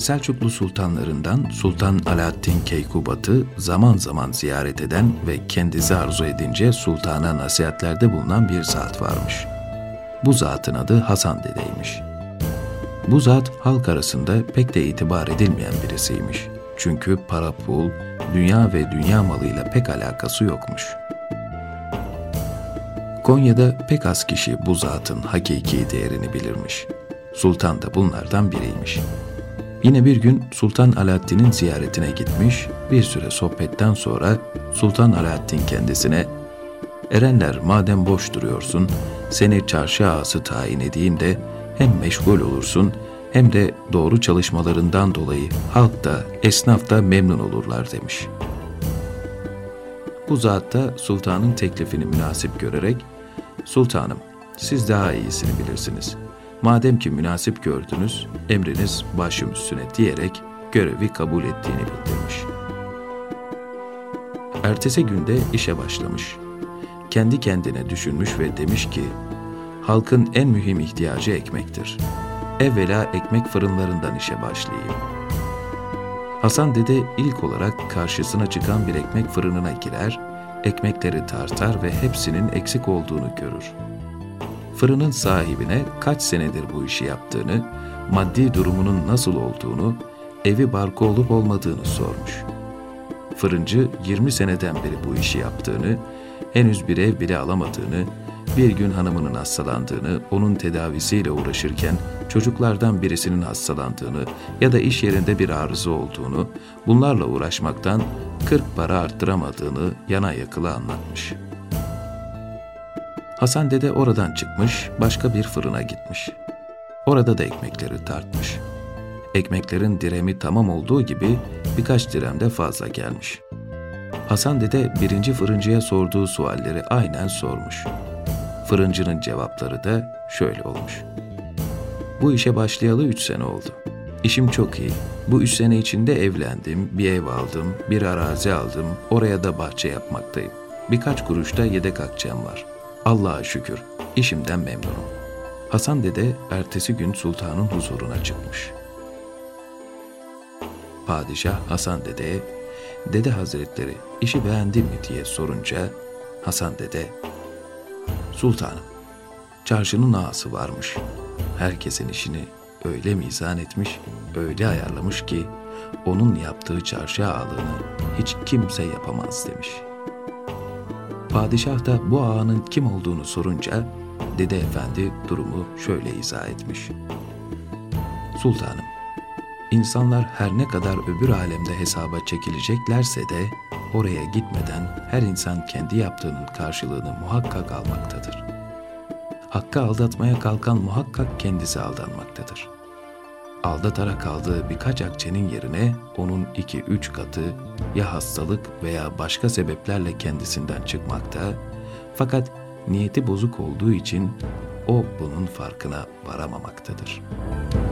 Selçuklu sultanlarından Sultan Alaaddin Keykubat'ı zaman zaman ziyaret eden ve kendisi arzu edince sultana nasihatlerde bulunan bir zat varmış. Bu zatın adı Hasan Dede'ymiş. Bu zat halk arasında pek de itibar edilmeyen birisiymiş. Çünkü para pul, dünya ve dünya malıyla pek alakası yokmuş. Konya'da pek az kişi bu zatın hakiki değerini bilirmiş. Sultan da bunlardan biriymiş. Yine bir gün Sultan Alaaddin'in ziyaretine gitmiş, bir süre sohbetten sonra Sultan Alaaddin kendisine Erenler madem boş duruyorsun, seni çarşı ağası tayin edeyim de hem meşgul olursun hem de doğru çalışmalarından dolayı halk da esnaf da memnun olurlar demiş. Bu zat da sultanın teklifini münasip görerek, Sultanım siz daha iyisini bilirsiniz. Madem ki münasip gördünüz, emriniz başım üstüne diyerek görevi kabul ettiğini bildirmiş. Ertesi günde işe başlamış. Kendi kendine düşünmüş ve demiş ki, halkın en mühim ihtiyacı ekmektir. Evvela ekmek fırınlarından işe başlayayım. Hasan dede ilk olarak karşısına çıkan bir ekmek fırınına girer, ekmekleri tartar ve hepsinin eksik olduğunu görür. Fırının sahibine kaç senedir bu işi yaptığını, maddi durumunun nasıl olduğunu, evi barkı olup olmadığını sormuş. Fırıncı 20 seneden beri bu işi yaptığını, henüz bir ev bile alamadığını, bir gün hanımının hastalandığını, onun tedavisiyle uğraşırken çocuklardan birisinin hastalandığını ya da iş yerinde bir arıza olduğunu, bunlarla uğraşmaktan 40 para arttıramadığını yana yakıla anlatmış. Hasan dede oradan çıkmış, başka bir fırına gitmiş. Orada da ekmekleri tartmış. Ekmeklerin diremi tamam olduğu gibi birkaç direm de fazla gelmiş. Hasan dede birinci fırıncıya sorduğu sualleri aynen sormuş. Fırıncının cevapları da şöyle olmuş. Bu işe başlayalı üç sene oldu. İşim çok iyi. Bu üç sene içinde evlendim, bir ev aldım, bir arazi aldım, oraya da bahçe yapmaktayım. Birkaç kuruşta yedek akçem var. Allah'a şükür, işimden memnunum. Hasan dede ertesi gün sultanın huzuruna çıkmış. Padişah Hasan dedeye, Dede Hazretleri işi beğendi mi diye sorunca Hasan dede, Sultanım, çarşının ağası varmış. Herkesin işini öyle mizan etmiş, öyle ayarlamış ki onun yaptığı çarşı ağalığını hiç kimse yapamaz demiş. Padişah da bu ağanın kim olduğunu sorunca Dede Efendi durumu şöyle izah etmiş. Sultanım, insanlar her ne kadar öbür alemde hesaba çekileceklerse de oraya gitmeden her insan kendi yaptığının karşılığını muhakkak almaktadır. Hakkı aldatmaya kalkan muhakkak kendisi aldanmaktadır. Aldatarak aldığı birkaç akçenin yerine onun iki üç katı ya hastalık veya başka sebeplerle kendisinden çıkmakta fakat niyeti bozuk olduğu için o bunun farkına varamamaktadır.''